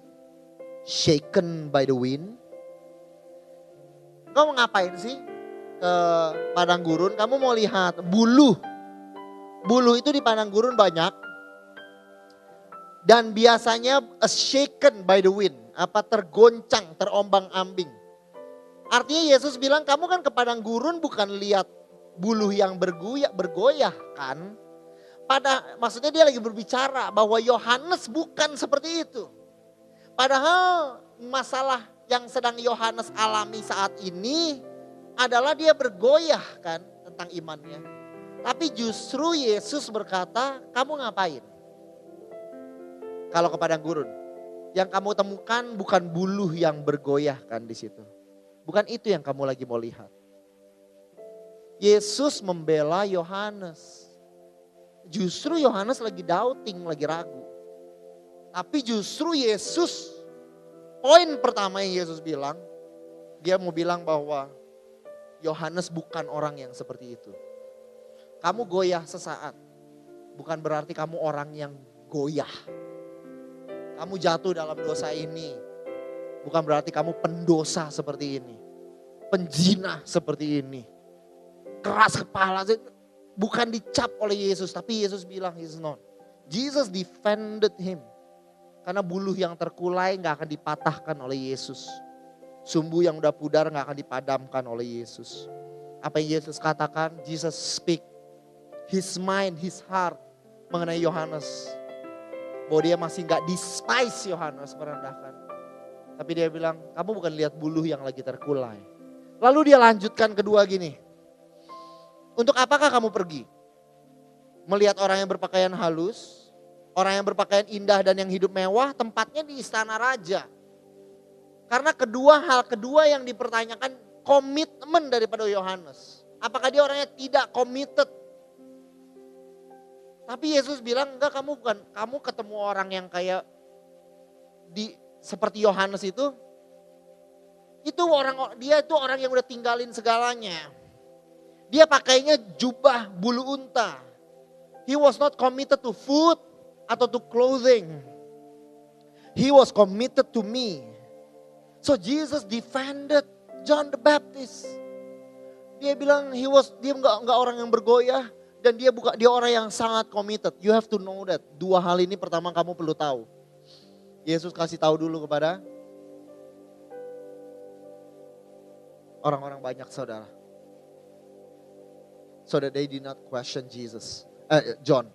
shaken by the wind? Kamu ngapain sih ke padang gurun? Kamu mau lihat bulu. Bulu itu di padang gurun banyak. Dan biasanya a shaken by the wind. Apa tergoncang, terombang-ambing. Artinya Yesus bilang kamu kan ke padang gurun bukan lihat bulu yang bergoyah, bergoyah kan. Pada maksudnya dia lagi berbicara bahwa Yohanes bukan seperti itu. Padahal masalah yang sedang Yohanes alami saat ini adalah dia bergoyah kan tentang imannya. Tapi justru Yesus berkata, kamu ngapain? Kalau ke padang gurun. Yang kamu temukan bukan buluh yang bergoyah kan di situ. Bukan itu yang kamu lagi mau lihat. Yesus membela Yohanes. Justru Yohanes lagi doubting, lagi ragu. Tapi justru Yesus, poin pertama yang Yesus bilang, dia mau bilang bahwa Yohanes bukan orang yang seperti itu. Kamu goyah sesaat, bukan berarti kamu orang yang goyah. Kamu jatuh dalam dosa ini, bukan berarti kamu pendosa seperti ini. Penjina seperti ini keras kepala. Bukan dicap oleh Yesus, tapi Yesus bilang he's not. Jesus defended him. Karena buluh yang terkulai gak akan dipatahkan oleh Yesus. Sumbu yang udah pudar gak akan dipadamkan oleh Yesus. Apa yang Yesus katakan, Jesus speak his mind, his heart mengenai Yohanes. Bahwa dia masih gak despise Yohanes merendahkan. Tapi dia bilang, kamu bukan lihat buluh yang lagi terkulai. Lalu dia lanjutkan kedua gini. Untuk apakah kamu pergi? Melihat orang yang berpakaian halus, orang yang berpakaian indah dan yang hidup mewah, tempatnya di istana raja. Karena kedua hal kedua yang dipertanyakan komitmen daripada Yohanes. Apakah dia orangnya tidak committed? Tapi Yesus bilang enggak kamu bukan kamu ketemu orang yang kayak di seperti Yohanes itu itu orang dia itu orang yang udah tinggalin segalanya. Dia pakainya jubah bulu unta. He was not committed to food atau to clothing. He was committed to me. So Jesus defended John the Baptist. Dia bilang he was dia nggak nggak orang yang bergoyah dan dia buka dia orang yang sangat committed. You have to know that. Dua hal ini pertama kamu perlu tahu. Yesus kasih tahu dulu kepada orang-orang banyak saudara so that they did not question Jesus. Eh, John,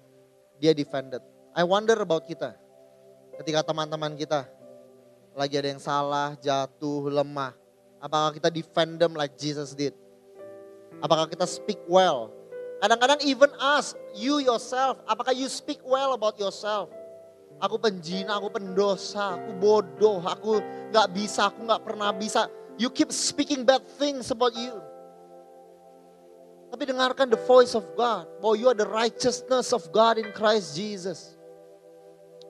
dia defended. I wonder about kita. Ketika teman-teman kita lagi ada yang salah, jatuh, lemah. Apakah kita defend them like Jesus did? Apakah kita speak well? Kadang-kadang even us, you yourself, apakah you speak well about yourself? Aku penjina, aku pendosa, aku bodoh, aku gak bisa, aku gak pernah bisa. You keep speaking bad things about you. Tapi dengarkan the voice of God. Bahwa you are the righteousness of God in Christ Jesus.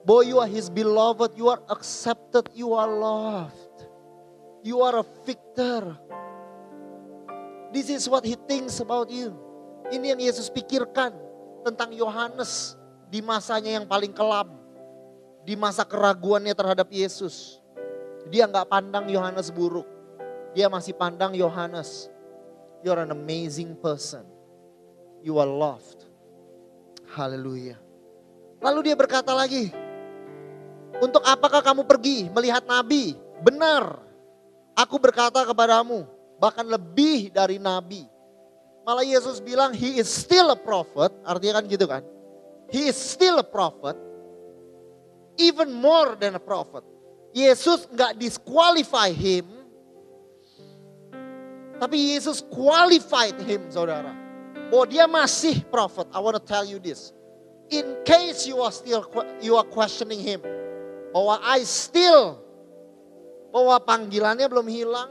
Bahwa you are His beloved, you are accepted, you are loved. You are a victor. This is what He thinks about you. Ini yang Yesus pikirkan tentang Yohanes di masanya yang paling kelam. Di masa keraguannya terhadap Yesus. Dia nggak pandang Yohanes buruk. Dia masih pandang Yohanes You're an amazing person. You are loved. Haleluya. Lalu dia berkata lagi, untuk apakah kamu pergi melihat nabi? Benar, aku berkata kepadamu, bahkan lebih dari nabi. Malah Yesus bilang, he is still a prophet, artinya kan gitu kan. He is still a prophet, even more than a prophet. Yesus nggak disqualify him tapi Yesus qualified him, saudara. Bahwa dia masih prophet. I want to tell you this. In case you are still you are questioning him. Bahwa I still bahwa panggilannya belum hilang.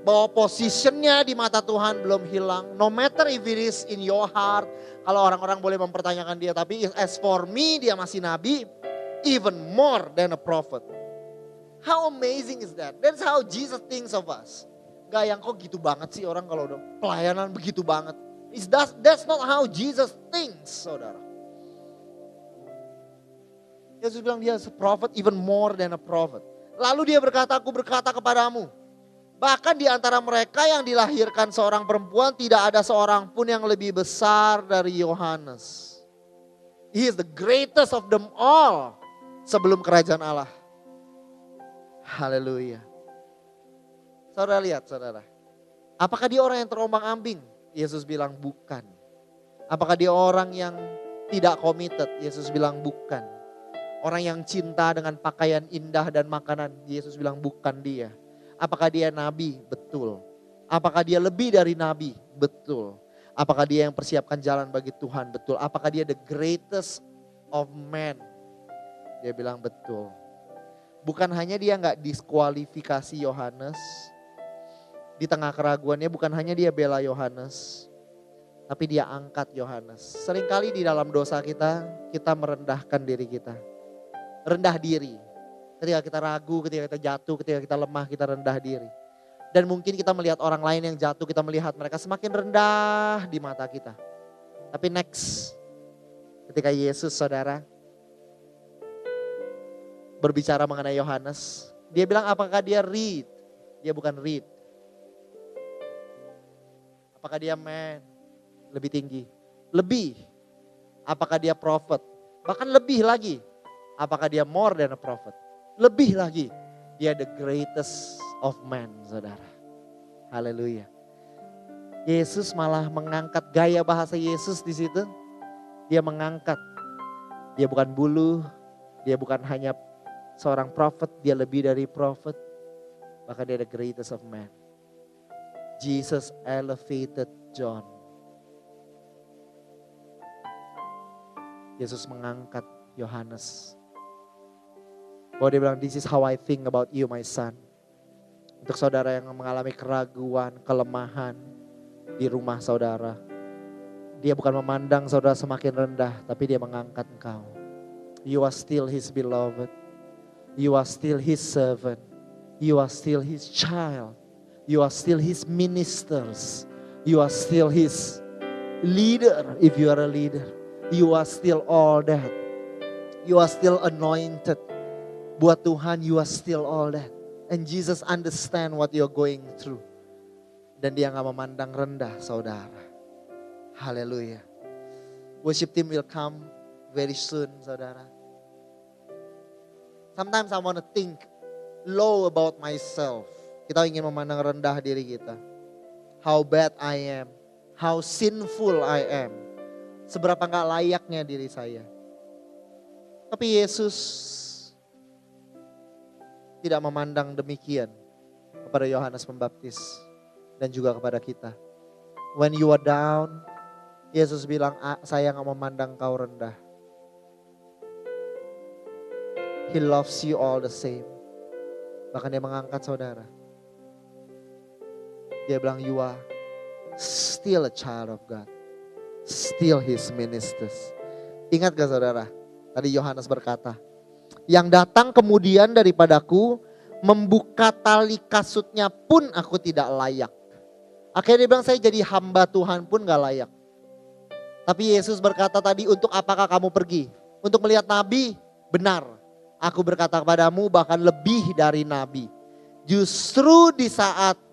Bahwa positionnya di mata Tuhan belum hilang. No matter if it is in your heart. Kalau orang-orang boleh mempertanyakan dia. Tapi as for me dia masih nabi. Even more than a prophet. How amazing is that? That's how Jesus thinks of us. Gak yang kok gitu banget sih orang kalau udah pelayanan begitu banget. Is that, that's not how Jesus thinks, saudara. Yesus bilang dia a even more than a prophet. Lalu dia berkata, aku berkata kepadamu. Bahkan di antara mereka yang dilahirkan seorang perempuan tidak ada seorang pun yang lebih besar dari Yohanes. He is the greatest of them all sebelum kerajaan Allah. Haleluya. Saudara lihat saudara. Apakah dia orang yang terombang ambing? Yesus bilang bukan. Apakah dia orang yang tidak committed? Yesus bilang bukan. Orang yang cinta dengan pakaian indah dan makanan? Yesus bilang bukan dia. Apakah dia nabi? Betul. Apakah dia lebih dari nabi? Betul. Apakah dia yang persiapkan jalan bagi Tuhan? Betul. Apakah dia the greatest of men? Dia bilang betul. Bukan hanya dia nggak diskualifikasi Yohanes. Di tengah keraguannya bukan hanya dia bela Yohanes. Tapi dia angkat Yohanes. Seringkali di dalam dosa kita, kita merendahkan diri kita. Rendah diri. Ketika kita ragu, ketika kita jatuh, ketika kita lemah, kita rendah diri. Dan mungkin kita melihat orang lain yang jatuh, kita melihat mereka semakin rendah di mata kita. Tapi next, ketika Yesus saudara berbicara mengenai Yohanes, dia bilang apakah dia read? Dia bukan read. Apakah dia man? Lebih tinggi. Lebih. Apakah dia prophet? Bahkan lebih lagi. Apakah dia more than a prophet? Lebih lagi. Dia the greatest of men, saudara. Haleluya. Yesus malah mengangkat gaya bahasa Yesus di situ. Dia mengangkat. Dia bukan bulu, dia bukan hanya seorang prophet, dia lebih dari prophet. Bahkan dia the greatest of men. Jesus elevated John. Yesus mengangkat Yohanes. Bahwa dia bilang, this is how I think about you my son. Untuk saudara yang mengalami keraguan, kelemahan di rumah saudara. Dia bukan memandang saudara semakin rendah, tapi dia mengangkat engkau. You are still his beloved. You are still his servant. You are still his child. You are still his ministers. You are still his leader if you are a leader. You are still all that. You are still anointed. Buat Tuhan you are still all that. And Jesus understand what you're going through. Dan dia gak memandang rendah saudara. Haleluya. Worship team will come very soon saudara. Sometimes I want to think low about myself. Kita ingin memandang rendah diri kita. How bad I am. How sinful I am. Seberapa gak layaknya diri saya. Tapi Yesus tidak memandang demikian kepada Yohanes Pembaptis dan juga kepada kita. When you are down, Yesus bilang, saya nggak memandang kau rendah. He loves you all the same. Bahkan dia mengangkat saudara. Dia bilang, you are still a child of God. Still his ministers. Ingat gak saudara? Tadi Yohanes berkata, yang datang kemudian daripadaku membuka tali kasutnya pun aku tidak layak. Akhirnya dia bilang saya jadi hamba Tuhan pun gak layak. Tapi Yesus berkata tadi untuk apakah kamu pergi? Untuk melihat nabi? Benar. Aku berkata kepadamu bahkan lebih dari nabi. Justru di saat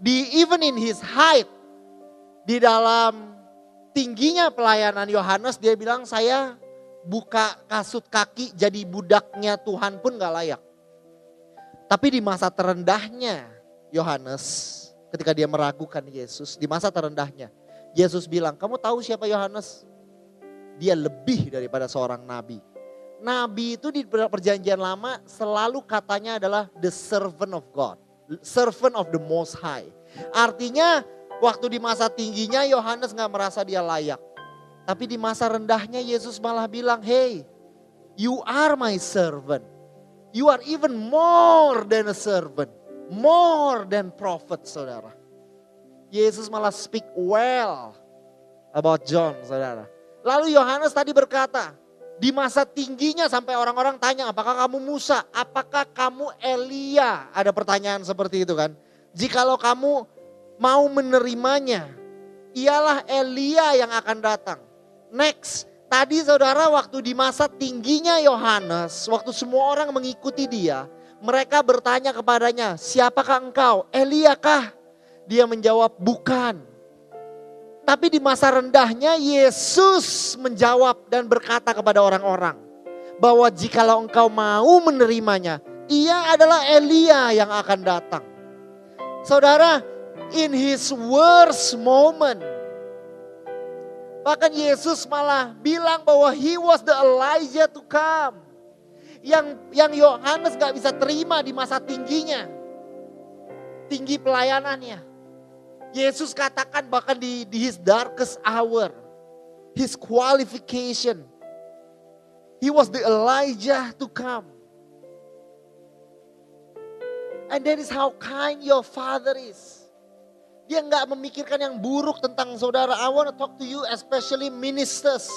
di even in his height di dalam tingginya pelayanan Yohanes dia bilang saya buka kasut kaki jadi budaknya Tuhan pun gak layak. Tapi di masa terendahnya Yohanes ketika dia meragukan Yesus di masa terendahnya Yesus bilang kamu tahu siapa Yohanes? Dia lebih daripada seorang nabi nabi itu di perjanjian lama selalu katanya adalah the servant of God. Servant of the most high. Artinya waktu di masa tingginya Yohanes gak merasa dia layak. Tapi di masa rendahnya Yesus malah bilang, hey you are my servant. You are even more than a servant. More than prophet saudara. Yesus malah speak well about John saudara. Lalu Yohanes tadi berkata, di masa tingginya sampai orang-orang tanya apakah kamu Musa, apakah kamu Elia? Ada pertanyaan seperti itu kan. Jikalau kamu mau menerimanya, ialah Elia yang akan datang. Next, Tadi saudara waktu di masa tingginya Yohanes, waktu semua orang mengikuti dia, mereka bertanya kepadanya, siapakah engkau? Elia kah? Dia menjawab, bukan. Tapi di masa rendahnya Yesus menjawab dan berkata kepada orang-orang bahwa jikalau engkau mau menerimanya, ia adalah Elia yang akan datang. Saudara, in his worst moment, bahkan Yesus malah bilang bahwa he was the Elijah to come. Yang yang Yohanes gak bisa terima di masa tingginya. Tinggi pelayanannya. Yesus katakan bahkan di, di his darkest hour. His qualification. He was the Elijah to come. And that is how kind your father is. Dia nggak memikirkan yang buruk tentang saudara. I want to talk to you especially ministers.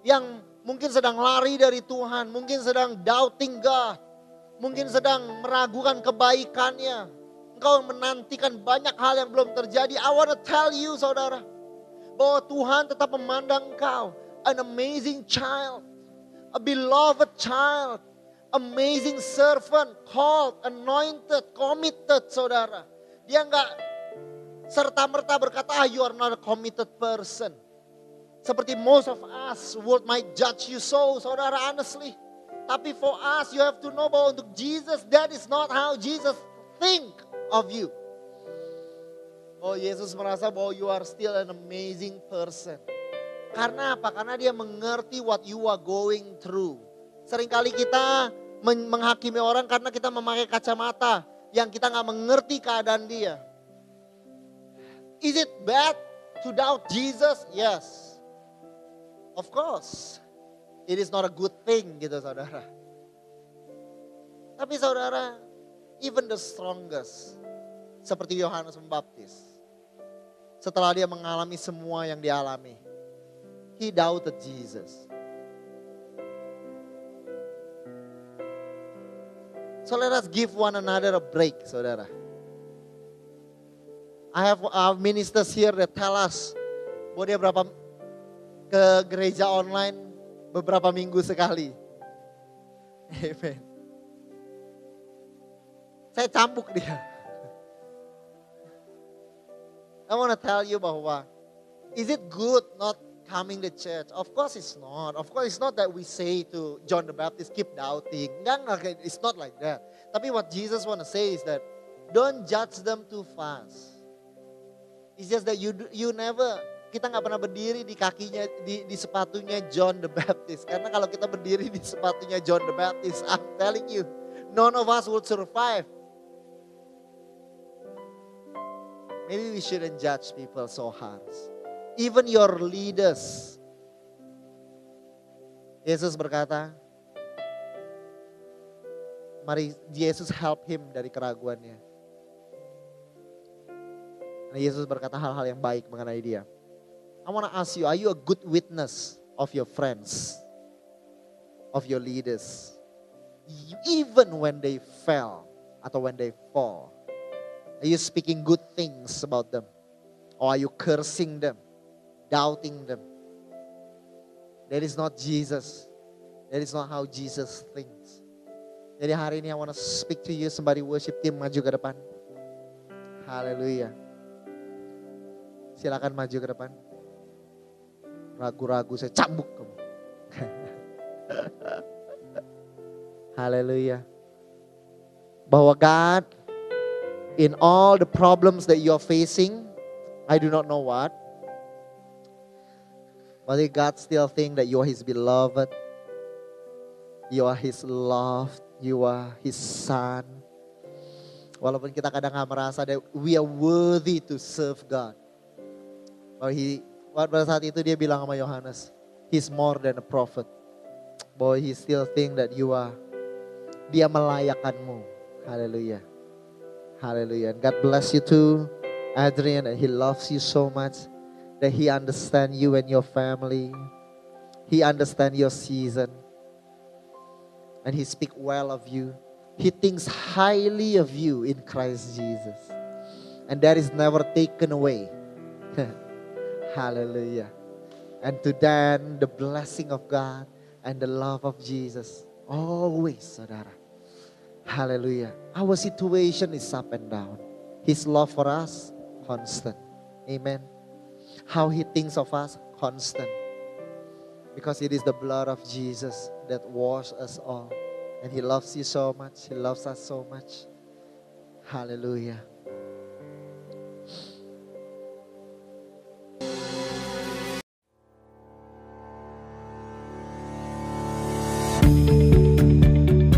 Yang mungkin sedang lari dari Tuhan. Mungkin sedang doubting God. Mungkin sedang meragukan kebaikannya. Engkau menantikan banyak hal yang belum terjadi. I want to tell you saudara. Bahwa Tuhan tetap memandang engkau. An amazing child. A beloved child amazing servant, called, anointed, committed, saudara. Dia nggak serta-merta berkata, ah you are not a committed person. Seperti most of us, world might judge you so, saudara, honestly. Tapi for us, you have to know bahwa untuk Jesus, that is not how Jesus think of you. Oh Yesus merasa bahwa you are still an amazing person. Karena apa? Karena dia mengerti what you are going through. Seringkali kita menghakimi orang karena kita memakai kacamata yang kita nggak mengerti keadaan dia. Is it bad to doubt Jesus? Yes. Of course. It is not a good thing gitu saudara. Tapi saudara, even the strongest. Seperti Yohanes Pembaptis. Setelah dia mengalami semua yang dialami. He doubted Jesus. So let us give one another a break, saudara. I have our ministers here that tell us bahwa dia berapa ke gereja online beberapa minggu sekali. Amen. Saya cambuk dia. I want to tell you bahwa is it good not coming to church? Of course it's not. Of course it's not that we say to John the Baptist keep doubting. Enggak, it's not like that. Tapi what Jesus want to say is that don't judge them too fast. It's just that you you never kita nggak pernah berdiri di kakinya di, di sepatunya John the Baptist. Karena kalau kita berdiri di sepatunya John the Baptist, I'm telling you, none of us will survive. Maybe we shouldn't judge people so hard. Even your leaders. Yesus berkata, mari Yesus help him dari keraguannya. Nah, Yesus berkata hal-hal yang baik mengenai dia. I want to ask you, are you a good witness of your friends? Of your leaders? Even when they fell atau when they fall. Are you speaking good things about them? Or are you cursing them? Doubting them? That is not Jesus. That is not how Jesus thinks. Jadi hari ini I want to speak to you. Somebody worship team maju ke depan. Haleluya. Silakan maju ke depan. Ragu-ragu saya cambuk kamu. Haleluya. Bahwa God in all the problems that you are facing, I do not know what. But God still think that you are his beloved. You are his loved. You are his son. Walaupun kita kadang nggak merasa that we are worthy to serve God. Bahwa he, pada saat itu dia bilang sama Yohanes, he's more than a prophet. Bahwa he still think that you are, dia melayakanmu. Haleluya. Haleluya. God bless you too, Adrian. And he loves you so much that he understands you and your family. He understands your season. And he speak well of you. He thinks highly of you in Christ Jesus. And that is never taken away. Hallelujah. And to them, the blessing of God and the love of Jesus. Always, saudara. Hallelujah. Our situation is up and down. His love for us, constant. Amen. How he thinks of us, constant. Because it is the blood of Jesus that washes us all. And he loves you so much. He loves us so much. Hallelujah.